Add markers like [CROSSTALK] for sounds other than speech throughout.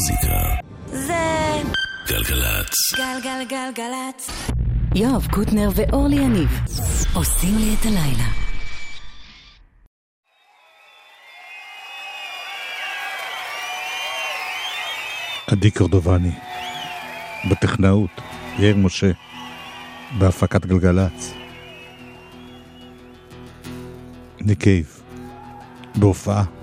המוזיקה. זה גלגלצ. גלגלגלגלצ. יואב קוטנר ואורלי יניב עושים לי את הלילה. עדי קורדובני, בטכנאות, יאיר משה, בהפקת גלגלצ. ניק קייב, בהופעה.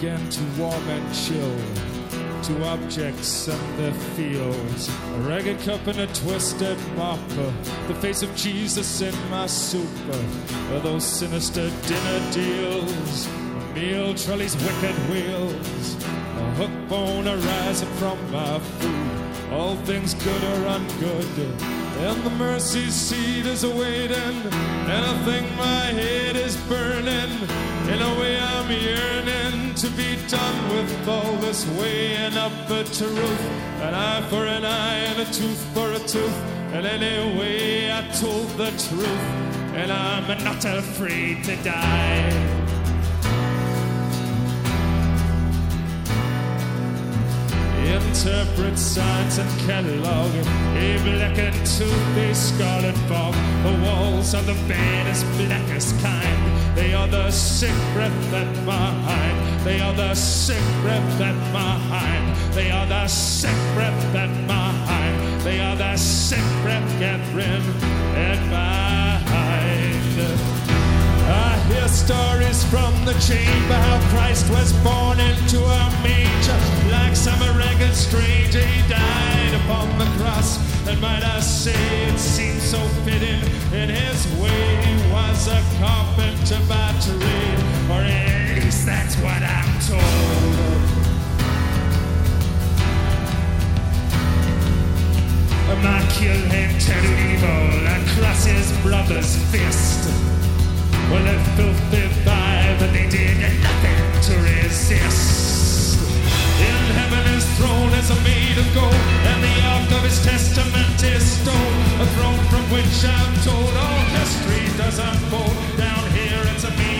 Began to warm and chill to objects and their fields. A ragged cup and a twisted mop. The face of Jesus in my soup. Those sinister dinner deals. A meal trolley's wicked wheels. A hook bone arising from my food. All things good or ungood. And the mercy seat is awaiting. And I think my head is burning. In a way I'm yearning to be done with all this weighing up the truth. An eye for an eye and a tooth for a tooth. And anyway I told the truth. And I'm not afraid to die. Interpret signs and catalog A blackened tooth, a scarlet fog The walls of the bed is blackest kind. They are the sick breath at my hind They are the sick breath at my hind They are the sick breath at my hind They are the sick breath gathering at my hind I hear stories from the chamber how Christ was born into a manger. Like some ragged stranger, he died upon the cross. And might I say, it seems so fitting. In his way, he was a carpenter by trade. Or at least that's what I'm told. Michael and evil across his brother's fist. Well, that filthy vibe, but they did nothing to resist. In heaven his throne is made of gold, and the ark of his testament is stone. A throne from which I'm told all history does unfold. Down here it's a made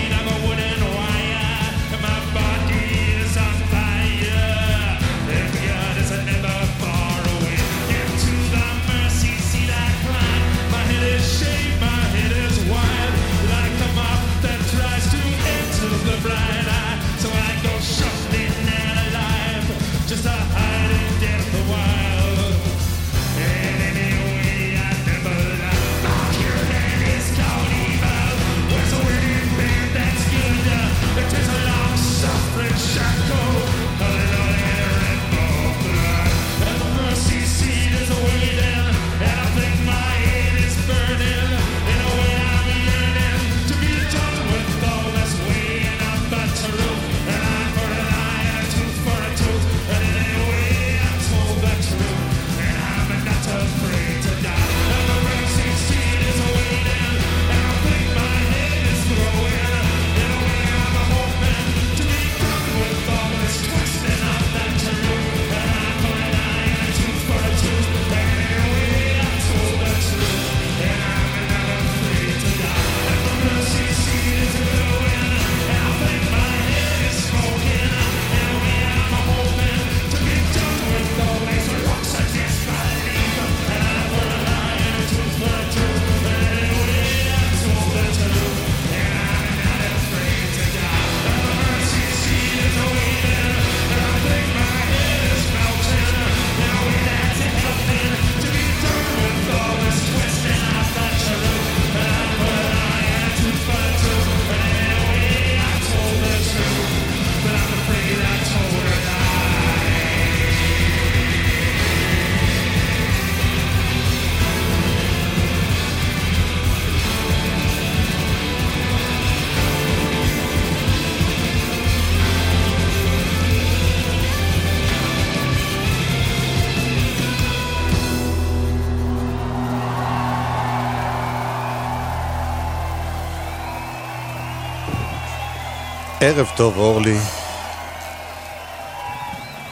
ערב טוב, אורלי.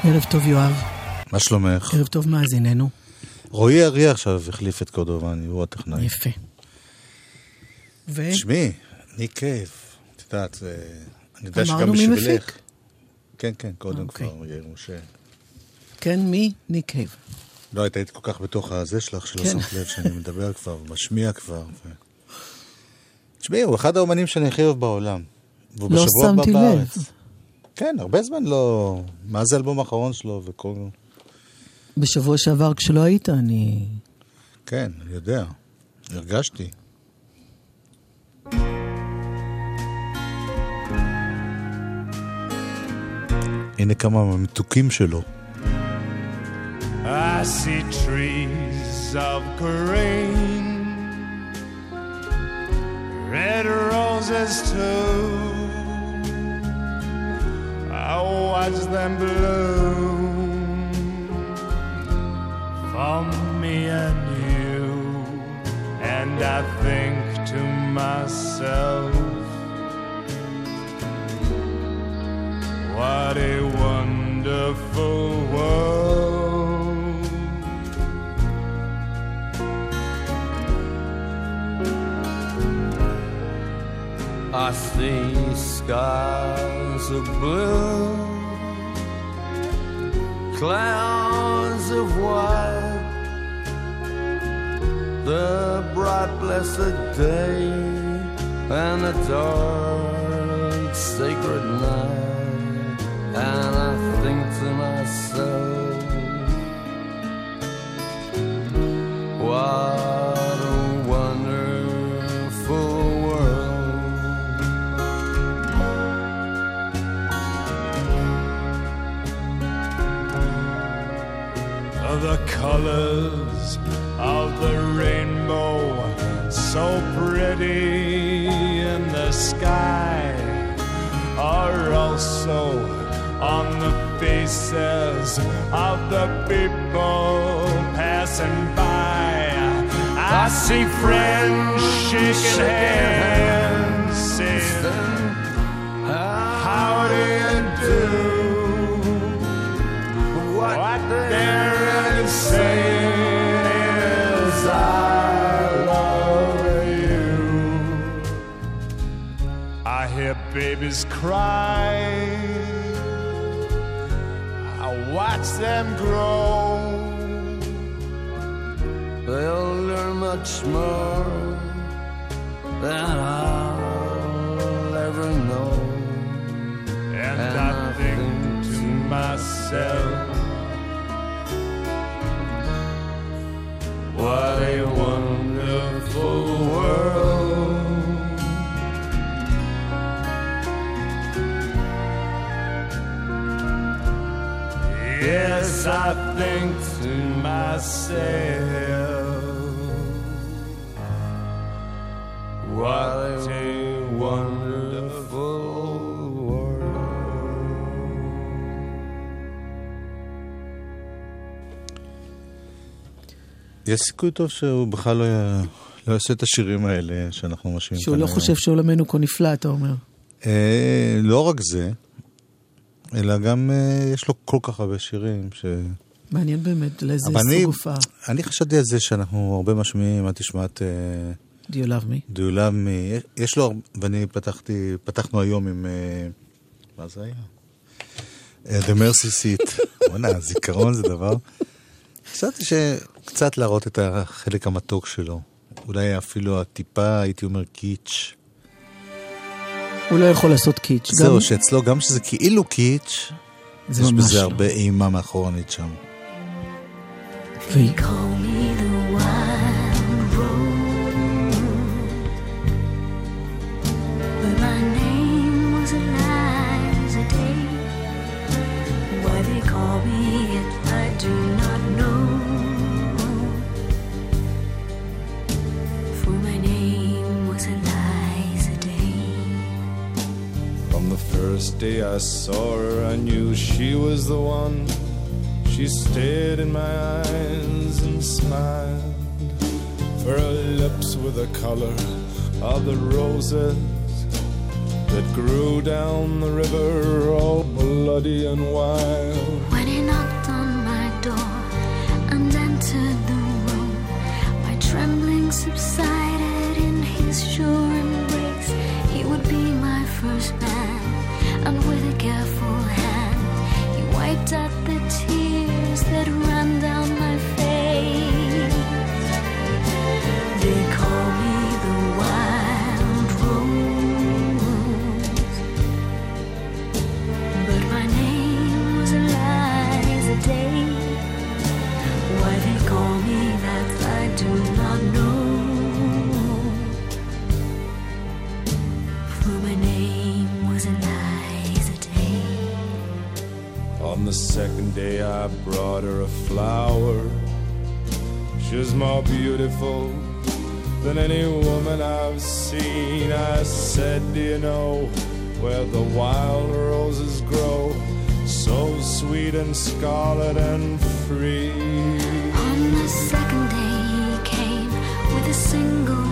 ערב טוב, יואב. מה שלומך? ערב טוב, מאזיננו. רועי אריה עכשיו החליף את קורדובני, הוא הטכנאי. יפה. ו? תשמעי, ניק קייב, את יודעת, זה- אני יודע שגם אמרנו מי בשבילך. מפיק? כן, כן, קודם אוקיי. כבר, יאיר משה. כן, מי? ניק קייב. לא, היית היית כל כך בתוך הזה שלך, שלא כן. שמת לב שאני מדבר כבר, משמיע כבר. ו- תשמעי, הוא אחד האומנים שאני הכי אוהב בעולם. והוא לא בשבוע הבא שמתי לב. בארץ. כן, הרבה זמן לא... מאז האלבום האחרון שלו וכל... בשבוע שעבר כשלא היית, אני... כן, אני יודע. הרגשתי. הנה כמה מהמתוקים שלו. I see trees of green, red roses too. I watch them bloom for me and you, and I think to myself. What a wonderful world. I see skies of blue, clouds of white, the bright blessed day, and the dark sacred night, and I think to myself, what the colors of the rainbow so pretty in the sky are also on the faces of the people passing by. I see friends shaking hands, babies cry. I watch them grow. They'll learn much more than I'll ever know. And, I think to myself, what a I think to myself, what a wonderful world. יש סיכוי טוב שהוא בכלל לא. לא יעשה את השירים האלה שאנחנו משמיעים שהוא לא חושב שעולמנו כה נפלא, אתה אומר. אה, לא רק זה, אלא גם אה, יש לו כל כך הרבה שירים ש... מעניין באמת לאיזה סוג הופעה. אני חשבתי על זה שאנחנו הרבה משמיעים, את תשמע את אה, Do you love me? Do you love me, יש- לו, ואני פתחתי, פתחנו היום עם, אה, מה זה היה? אה, The Mercy Seat. [LAUGHS] וואלה, זיכרון זה דבר. חשבתי שקצת להראות את החלק המתוק שלו. אולי אפילו הטיפה, הייתי אומר, קיץ'. הוא לא יכול לעשות קיץ'. זהו, גם- שאצלו גם שזה כאילו קיץ', זה יש ממש בזה לא. הרבה אימה מאחורנית שם. והיא- first day I saw her, I knew she was the one. She stared in my eyes and smiled. For her lips were the color of the roses that grew down the river, all bloody and wild. When he knocked on my door and entered the room, my trembling subsided in his sure embrace. He would be my first man careful hand, you wiped out the tears that ran down. Flower. She was more beautiful than any woman I've seen. I said, Do you know where the wild roses grow? So sweet and scarlet and free. On the second day he came with a single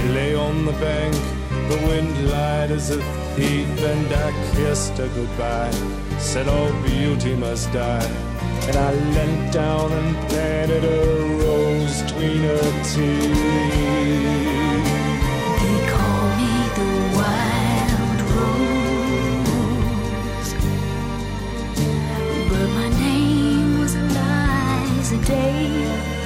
She lay on the bank, the wind lied as a thief, and I kissed her goodbye. Said all beauty must die. And I leant down and planted a rose between her teeth. They call me the wild rose. But my name was Day.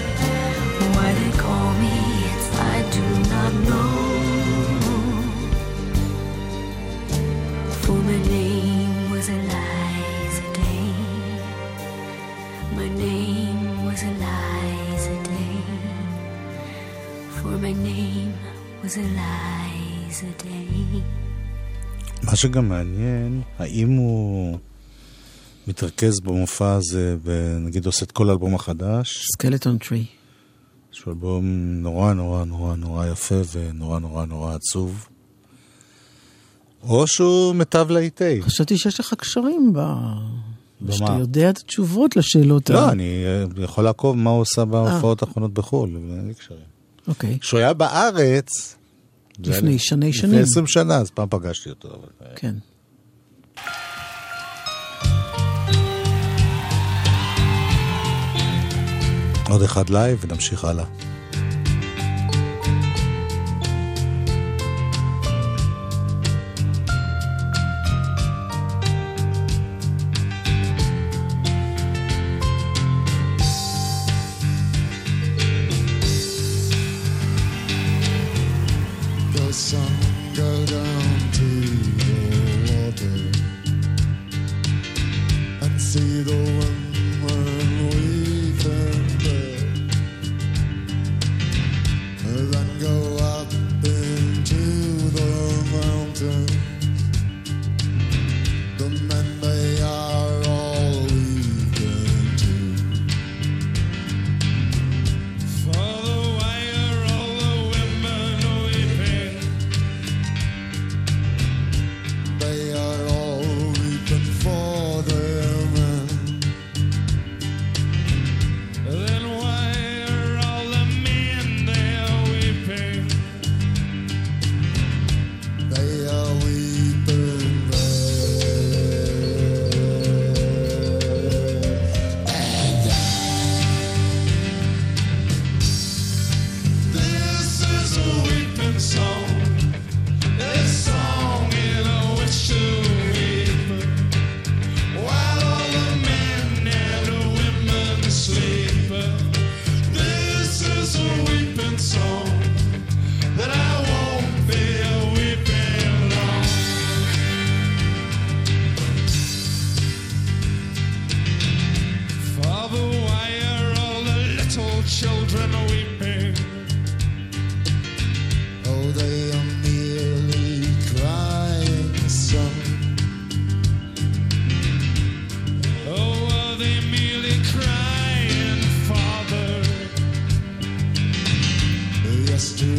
מה שגם מעניין, האם הוא מתרכז במופע הזה, ונגיד עושה את כל האלבום החדש, סקלטון טרי. שהוא אלבום נורא נורא נורא נורא יפה ונורא נורא נורא עצוב, או שהוא מיטב להיטי. חשבתי שיש לך קשרים ב... במה? שאתה יודע את התשובות לשאלות ה... לא, אני אה, יכול לעקוב מה הוא עושה בהופעות האחרונות בחו"ל, אין לי קשרים. אוקיי, כשהוא היה בארץ... לפני שני לפני שנים. 20 שנה, אז פעם פגשתי אותו. אבל... אה, כן. עוד אחד live ונמשיך הלאה. The just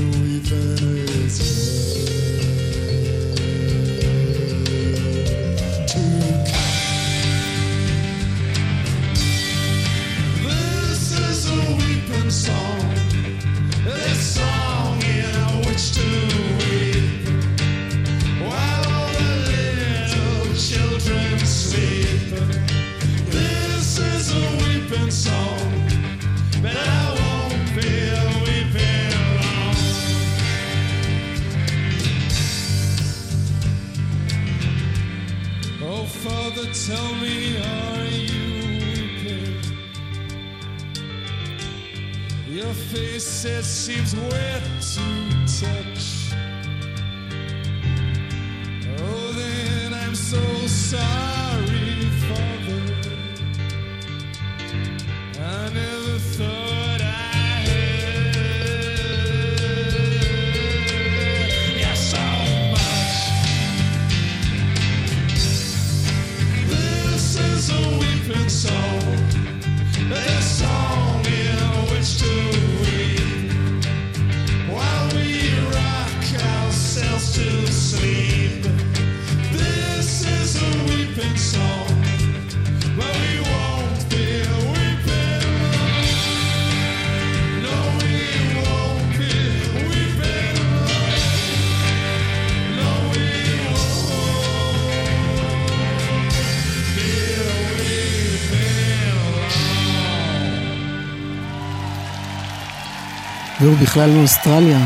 והוא בכלל מאוסטרליה.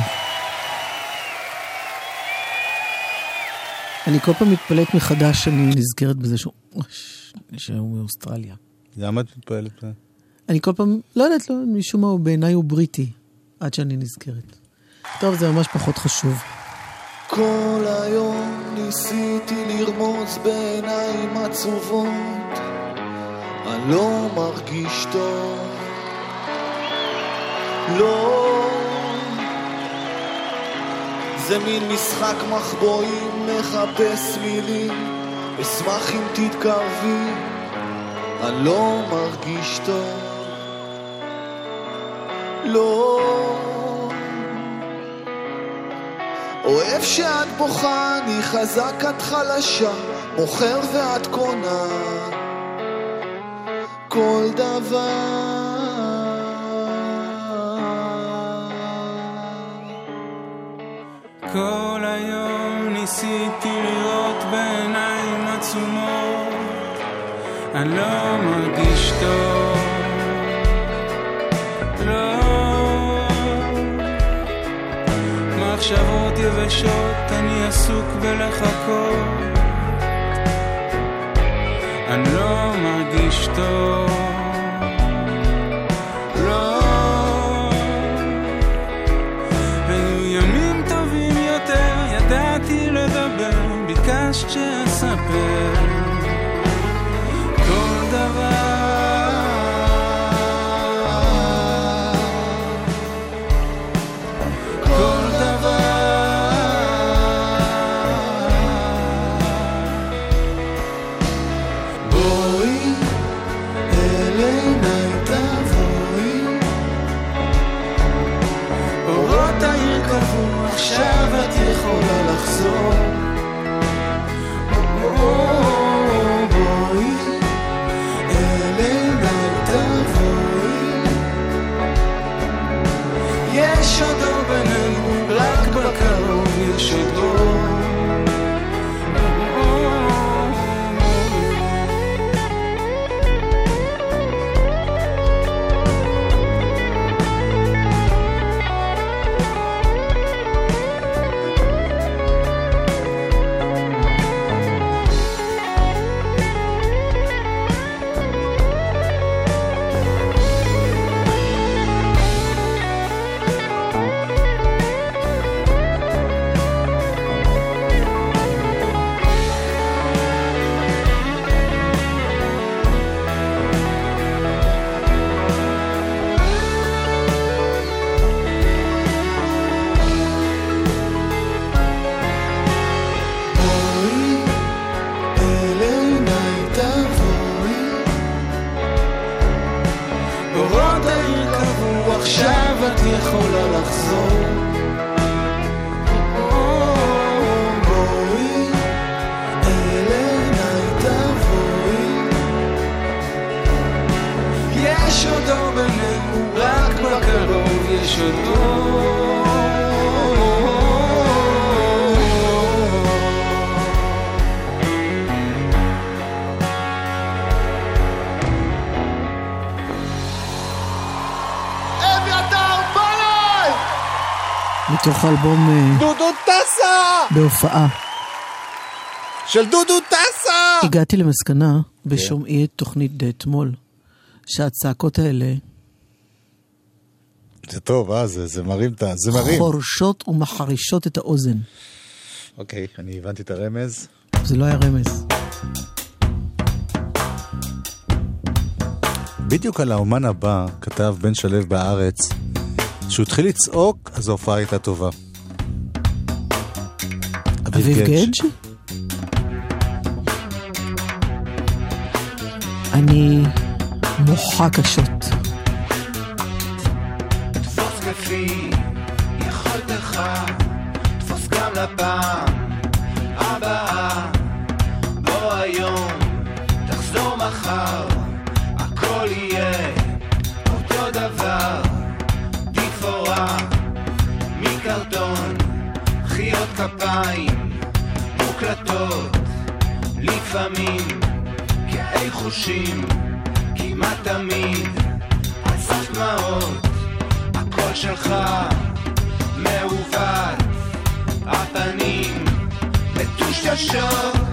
אני כל פעם מתפלאת מחדש שאני נזכרת בזה שהוא, שהוא מאוסטרליה. למה את? מזה? אני כל פעם, לא יודעת, לא, משום מה הוא בעיניי הוא בריטי, עד שאני נזכרת. טוב, זה ממש פחות חשוב. כל היום ניסיתי לרמוז בעיניים עצובות, אני לא מרגיש טוב. לא. זה מין משחק מחבואים, מחפש מילים, אשמח אם תתקרבי, אני לא מרגיש טוב. לא. אוהב שאת בוכה, אני חזק, את חלשה, מוכר ואת קונה כל דבר. כל היום ניסיתי לראות בעיניים עצומות, אני לא מרגיש טוב. לא. מחשבות יבשות, אני עסוק בלחכות. אני לא מרגיש טוב. saber יש עוד אור בינינו, רק בקרוב יש עוד אור. מתוך האלבום... אה, דודו טסה! בהופעה. של דודו טסה! הגעתי למסקנה כן. בשומעי את תוכנית אתמול. שהצעקות האלה זה טוב, אה? זה, זה מרים את ה... זה מרים. חורשות ומחרישות את האוזן. אוקיי, אני הבנתי את הרמז. זה לא היה רמז. בדיוק על האומן הבא כתב בן שלו בהארץ, שהוא התחיל לצעוק, אז ההופעה הייתה טובה. אביב גדג'? אני מוחה קשות. תפוס כפי יכולתך, תפוס גם לפעם הבאה. בוא היום, תחזור מחר, הכל יהיה אותו דבר. תפאורה מקרטון, חיות כפיים מוקלטות, לפעמים כאי חושים, כמעט תמיד על דמעות. הקול שלך מעוות, הפנים מטושטשות.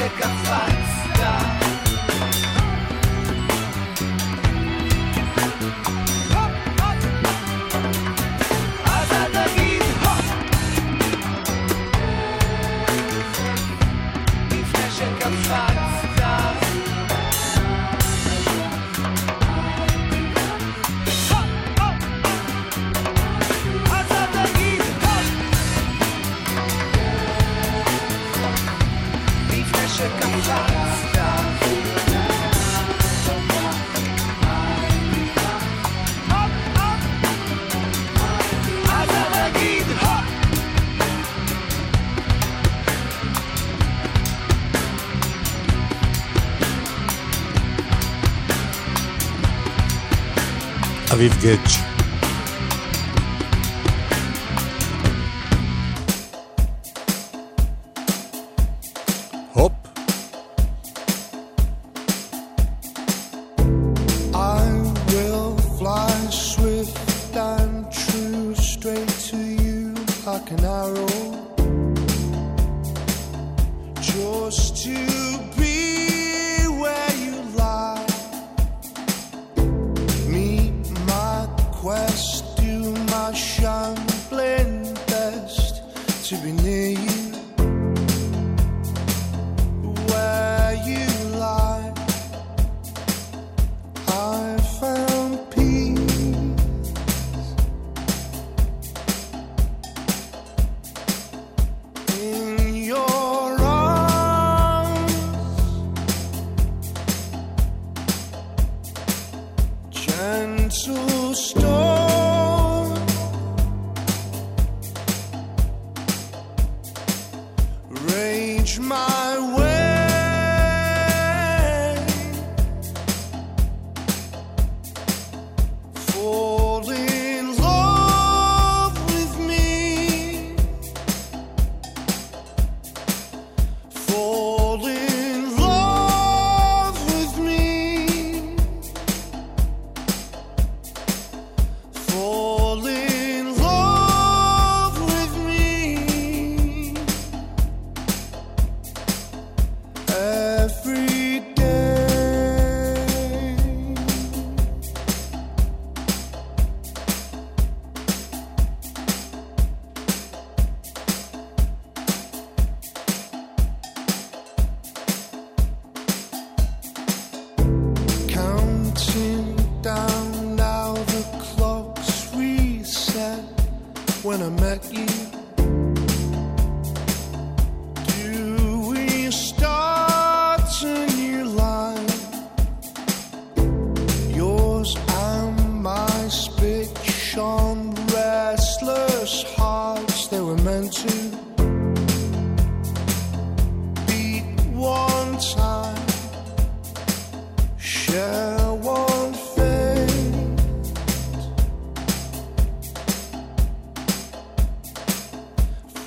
שקפצת אביב גדג'.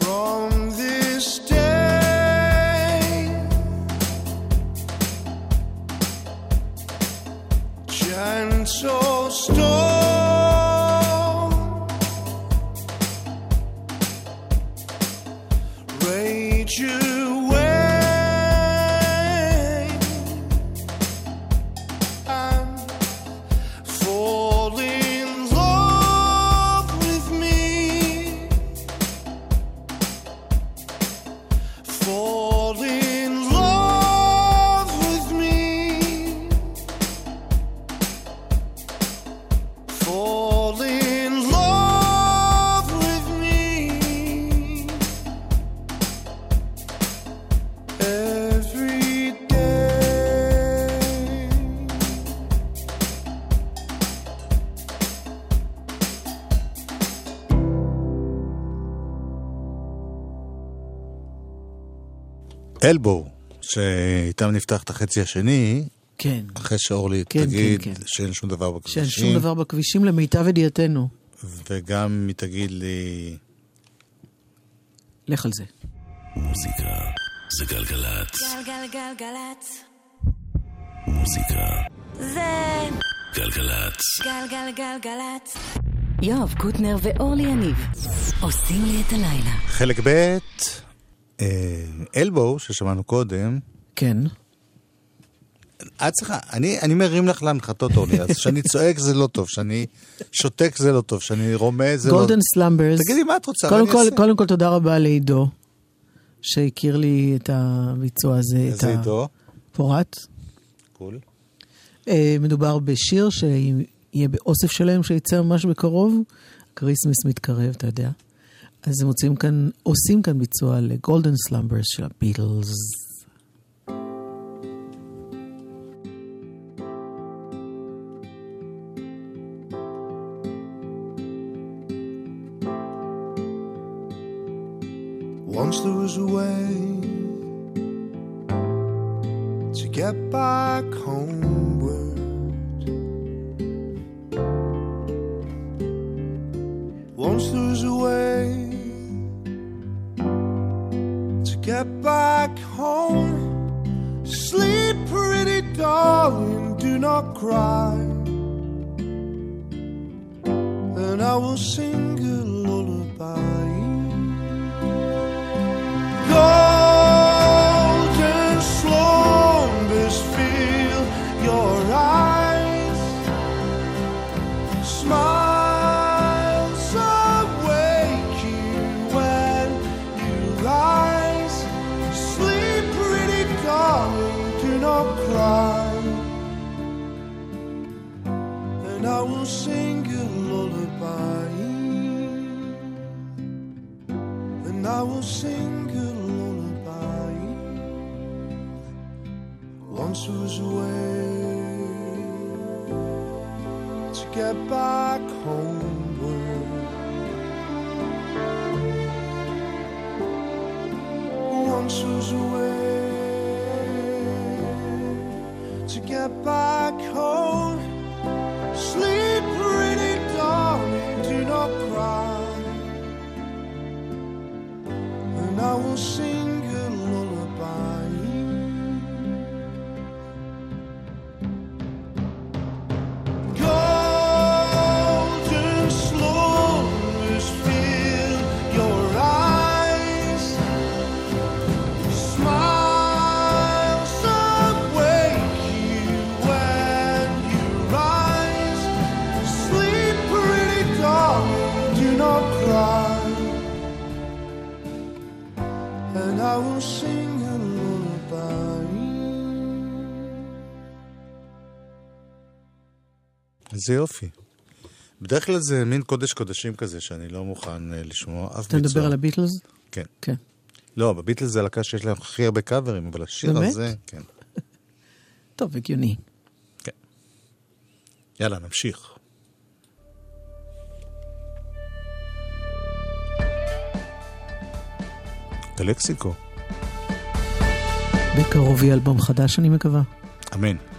From אלבו, שאיתם נפתח את החצי השני, כן. אחרי שאורלי כן, תגיד כן, כן. שאין שום דבר בכבישים. שאין שום דבר בכבישים למיטב ידיעתנו. וגם היא תגיד לי, לך על זה. מוזיקה זה גלגלצ. גלגלגלגלצ. מוזיקה זה גלגלצ. גלגלגלגלצ. יואב קוטנר ואורלי יניב עושים לי את הלילה. חלק ב', אלבו, ששמענו קודם, כן. את צריכה, אני, אני מרים לך להנחתות, אורלי, אז כשאני צועק זה לא טוב, כשאני שותק זה לא טוב, כשאני רומז זה לא Golden Slumbers. תגידי מה את רוצה, קודם כל, אעשה. קודם כל תודה רבה לעידו, שהכיר לי את הביצוע הזה, את איזה עידו? הפורט. קול. אה, מדובר בשיר שיהיה באוסף שלהם שיצא ממש בקרוב. Christmas מתקרב, אתה יודע. אז הם מוצאים כאן, עושים כאן ביצוע לגולדן סלאמברס של הביטלס. Once there was a way to get back homeward. Once there was a way Get back home. Sleep, pretty darling, do not cry. And I will sing a lullaby. Was way to get back homeward. A way to get back איזה יופי. בדרך כלל זה מין קודש קודשים כזה, שאני לא מוכן אה, לשמוע אף אתה ביצוע. מדבר על הביטלס? כן. כן. לא, בביטלס זה הלקה שיש להם הכי הרבה קאברים, אבל השיר באמת? הזה, כן. [LAUGHS] טוב, הגיוני. יאללה, נמשיך. גלקסיקו, בקרוב יהיה אלבום חדש, אני מקווה. אמן.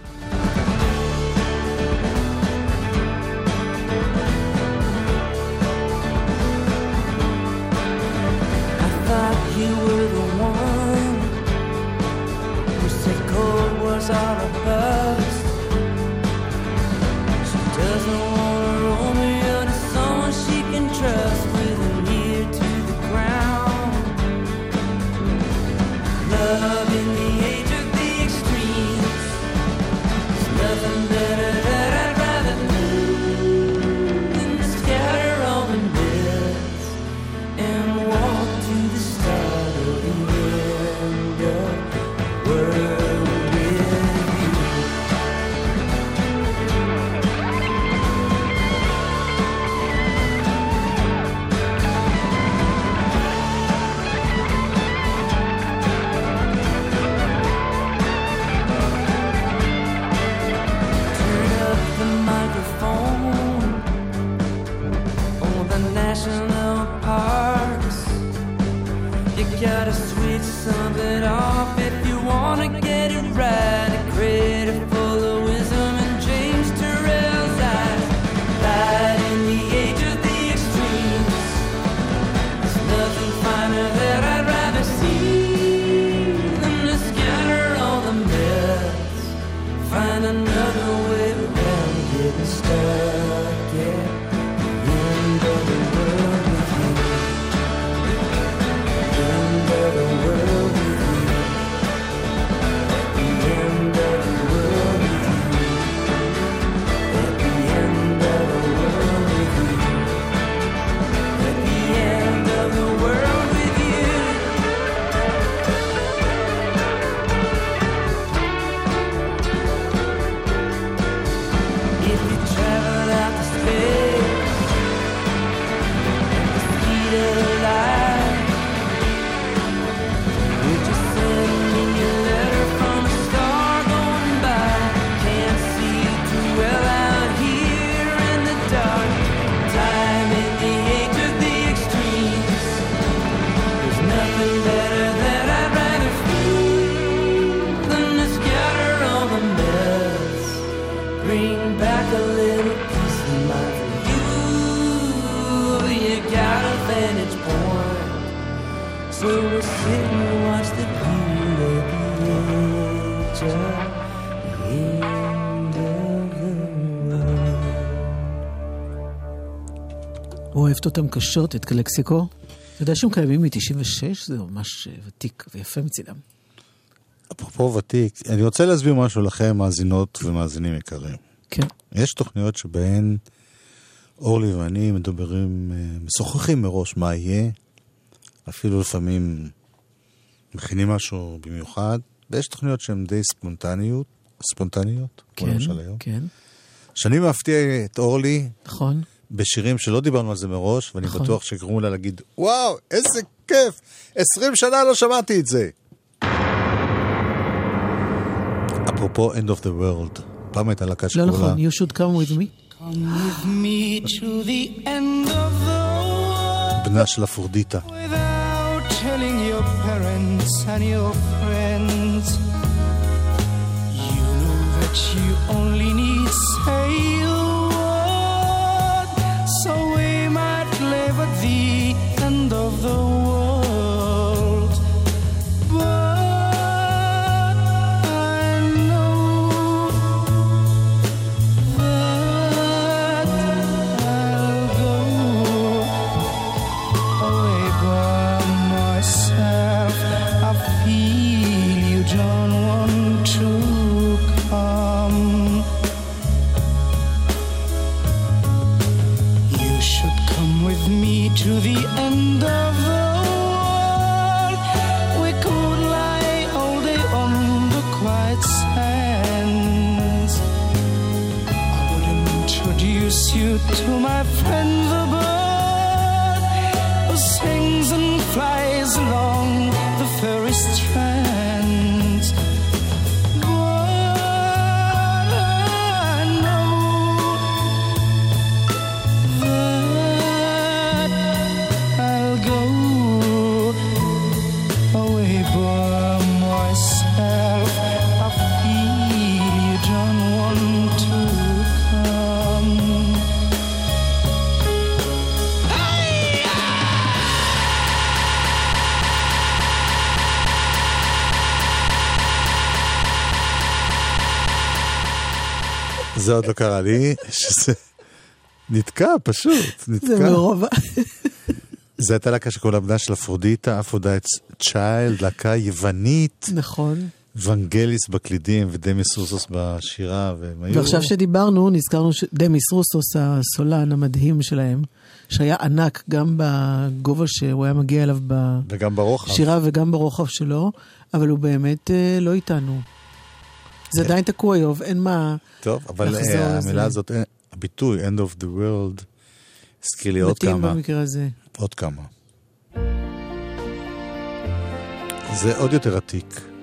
אוהבת אותם קשות, את קלקסיקו? אתה יודע שהם קיימים מ-96? זה ממש אה, ותיק ויפה מצידם. אפרופו ותיק, אני רוצה להסביר משהו לכם, מאזינות ומאזינים יקרים. כן. יש תוכניות שבהן אורלי ואני מדברים, אה, משוחחים מראש מה יהיה, אפילו לפעמים מכינים משהו במיוחד, ויש תוכניות שהן די ספונטניות, ספונטניות, כן, כמו למשל היום. כן. שאני מפתיע את אורלי. נכון. בשירים שלא דיברנו על זה מראש, ואני נכון. בטוח שגרמו לה להגיד, וואו, איזה כיף, 20 שנה לא שמעתי את זה. אפרופו End of the World, פעם הייתה להקה שקוראה... לא נכון, You should come with me. Come with me to the end of the world. בנה של אפרודיטה. telling your parents and your friends. You know that you only need זה עוד לא קרה לי, שזה נתקע פשוט, נתקע. זה מרוב... זו הייתה להקה שכל העבודה של אפרודיטה, Aphrodite's Child, להקה יוונית, נכון. ונגליס בקלידים ודמיס רוסוס בשירה, והם היו... ועכשיו שדיברנו, נזכרנו שדמיס רוסוס, הסולן המדהים שלהם, שהיה ענק גם בגובה שהוא היה מגיע אליו. בשירה וגם ברוחב שלו, אבל הוא באמת אה, לא איתנו. זה עדיין תקוע איוב, אין מה... טוב, אבל אה. המילה הזאת, אה, הביטוי End of the World, הזכיר לי עוד מתאים כמה. במקרה הזה. עוד כמה. זה עוד יותר עתיק.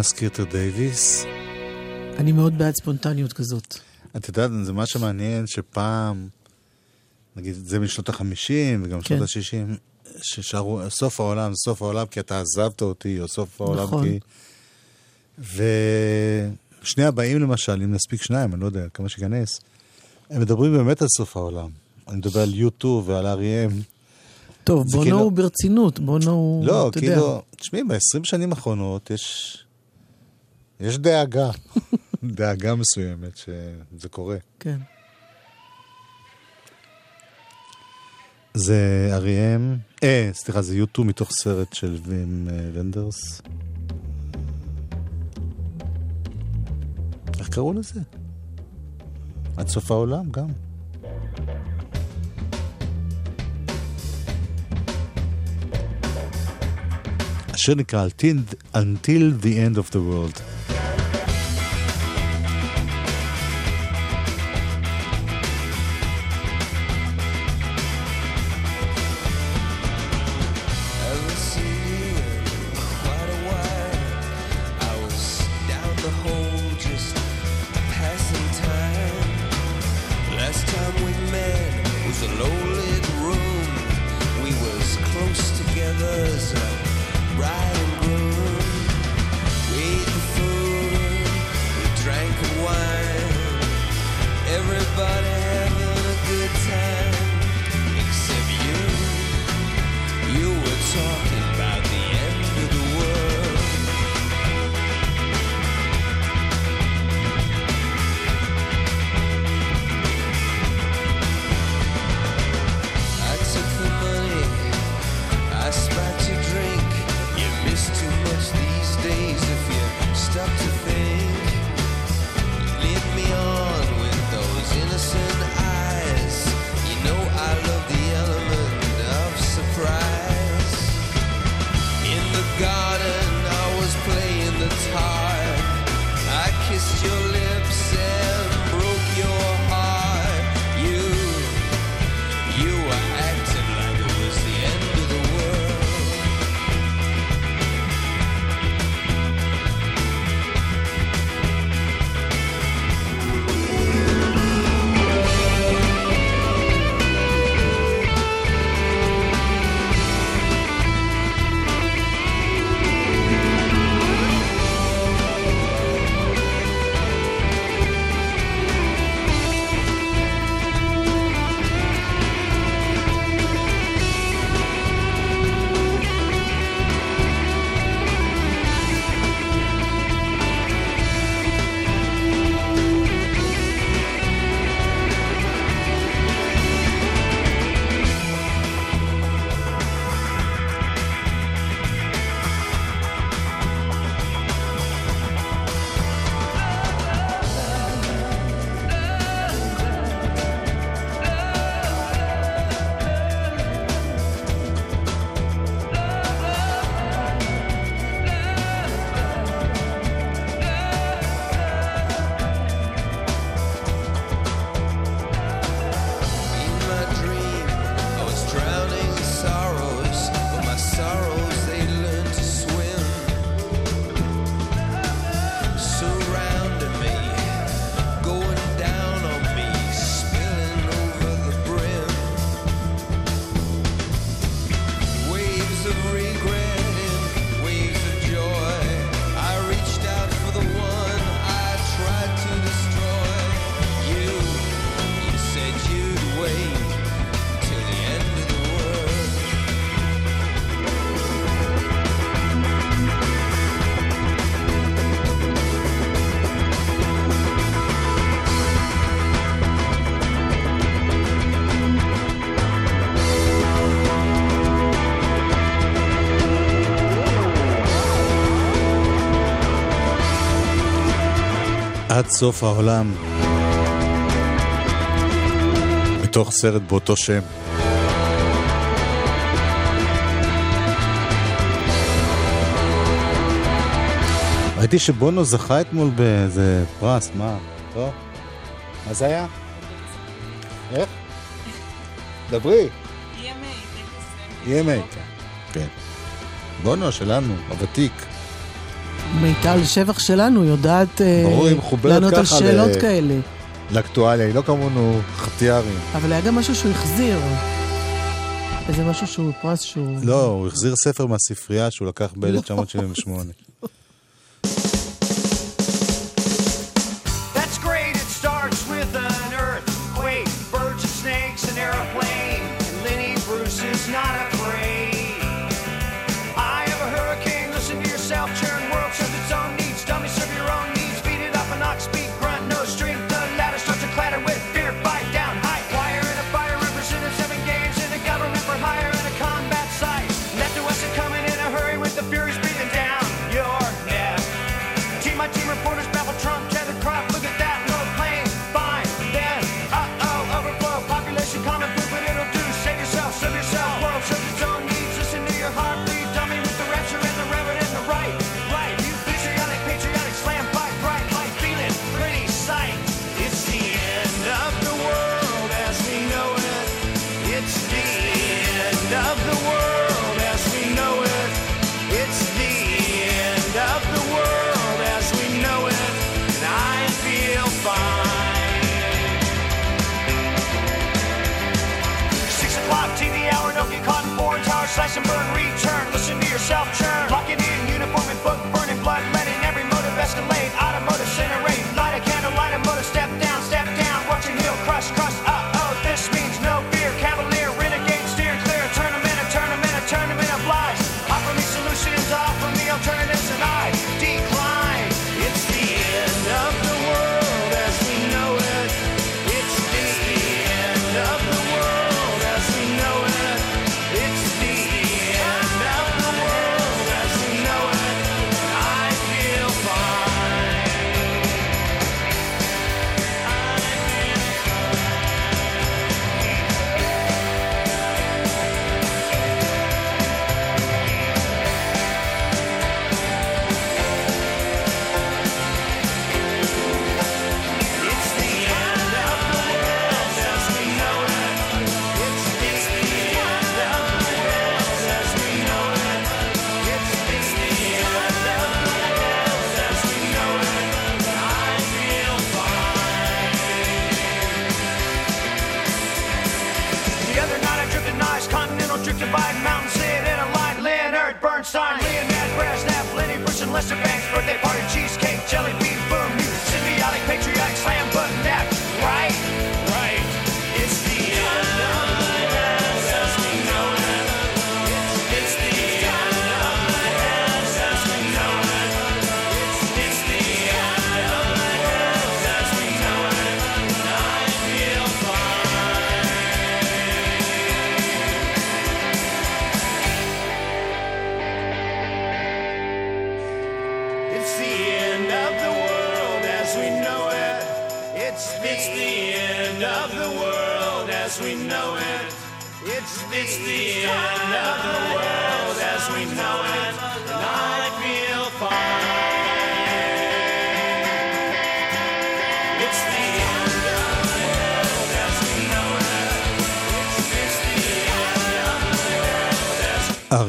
לה סקיטר דייוויס. אני מאוד בעד ספונטניות כזאת. את יודעת, זה מה שמעניין שפעם, נגיד, זה משנות החמישים וגם כן. שנות השישים, ששרו סוף העולם, סוף העולם כי אתה עזבת אותי, או סוף העולם נכון. כי... ושני הבאים למשל, אם נספיק שניים, אני לא יודע כמה שיכנס, הם מדברים באמת על סוף העולם. אני מדבר על U2 ועל R.E.M. טוב, זה בונו כאילו- הוא ברצינות, בונו הוא, לא, אתה יודע. כאילו, תשמעי, ב-20 שנים האחרונות יש... יש דאגה, [LAUGHS] דאגה מסוימת שזה קורה. כן. זה אריאם, אה, סליחה, זה יוטו מתוך סרט של וים אה, ונדרס. איך קראו לזה? עד סוף העולם גם. השיר נקרא Until, Until the End of the World. your lips. סוף העולם. מתוך סרט באותו שם. ראיתי שבונו זכה אתמול באיזה פרס, מה? טוב? מה זה היה? איך? דברי. EMA. EMA. כן. בונו שלנו, הוותיק. מיטל שבח שלנו יודעת אה, לענות על שאלות כאלה. לאקטואליה, היא לא כמונו חטיארים. אבל היה גם משהו שהוא החזיר. איזה משהו שהוא פרס שהוא... לא, הוא החזיר ספר מהספרייה שהוא לקח ב-1978. [LAUGHS]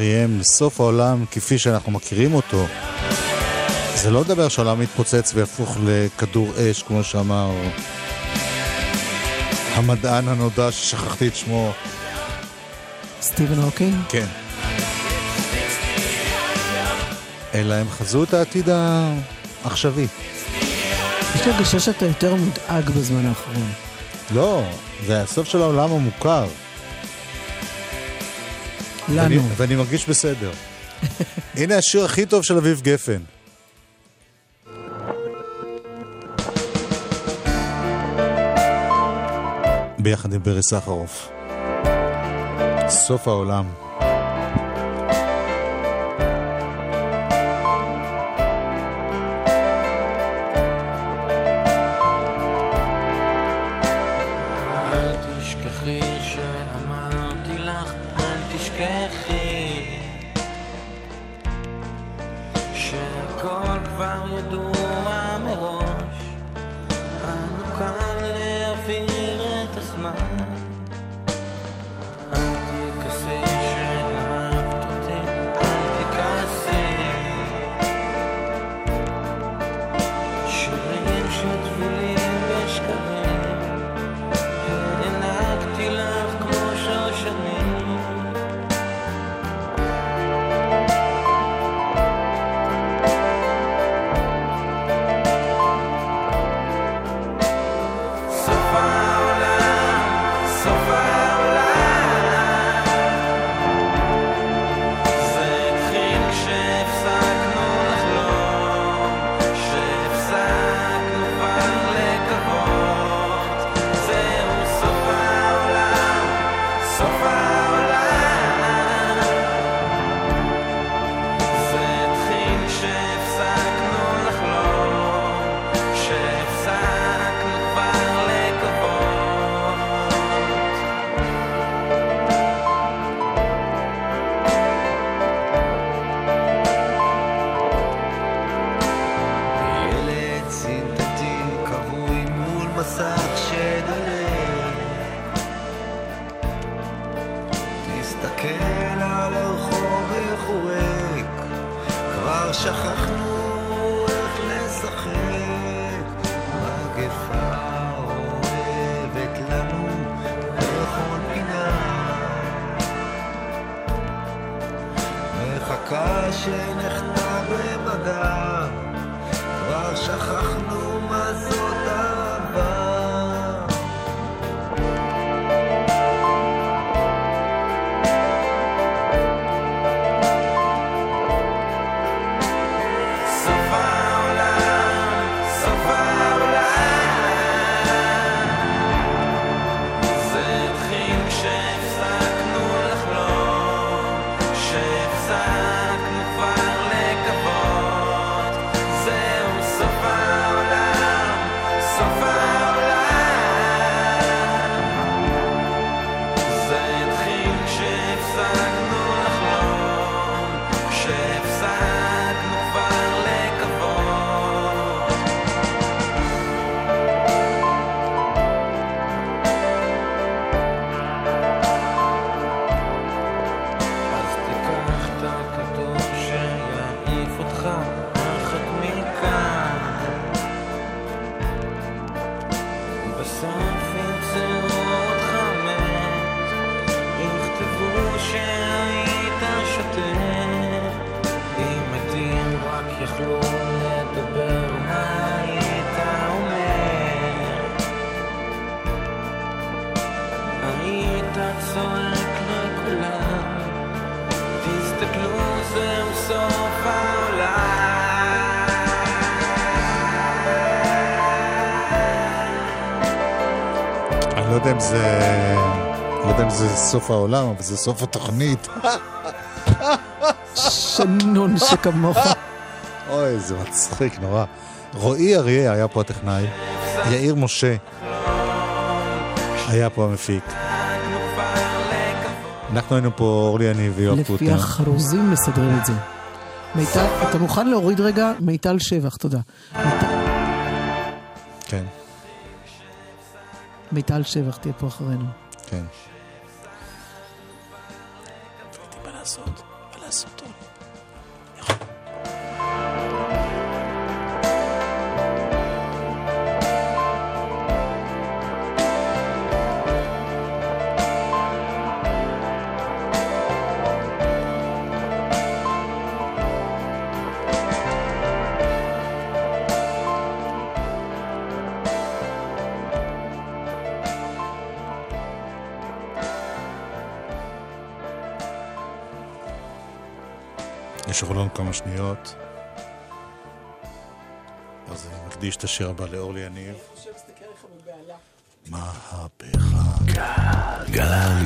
R.E.M. סוף העולם כפי שאנחנו מכירים אותו. זה לא לדבר שהעולם יתפוצץ ויהפוך לכדור אש, כמו שאמר המדען הנודע ששכחתי את שמו. סטיבן הוקינג? כן. אלא הם חזו את העתיד העכשווי. יש לי הרגשה שאתה יותר מודאג בזמן האחרון. לא, זה הסוף של העולם המוכר. לנו. ואני, ואני מרגיש בסדר. [LAUGHS] הנה השיר הכי טוב של אביב גפן. ביחד עם ברי סחרוף. סוף העולם. זה סוף העולם, אבל זה סוף התוכנית. שנון שכמוך. אוי, זה מצחיק נורא. רועי אריה היה פה הטכנאי, יאיר משה היה פה המפיק. אנחנו היינו פה אורלי אני ויואב פוטר. לפי החרוזים מסדרים את זה. מיטל, אתה מוכן להוריד רגע מיטל שבח, תודה. כן. מיטל שבח תהיה פה אחרינו. כן. corazón. לנו כמה שניות. אז אני מקדיש את השיר הבא לאורלי יניב. מהפכה. גל,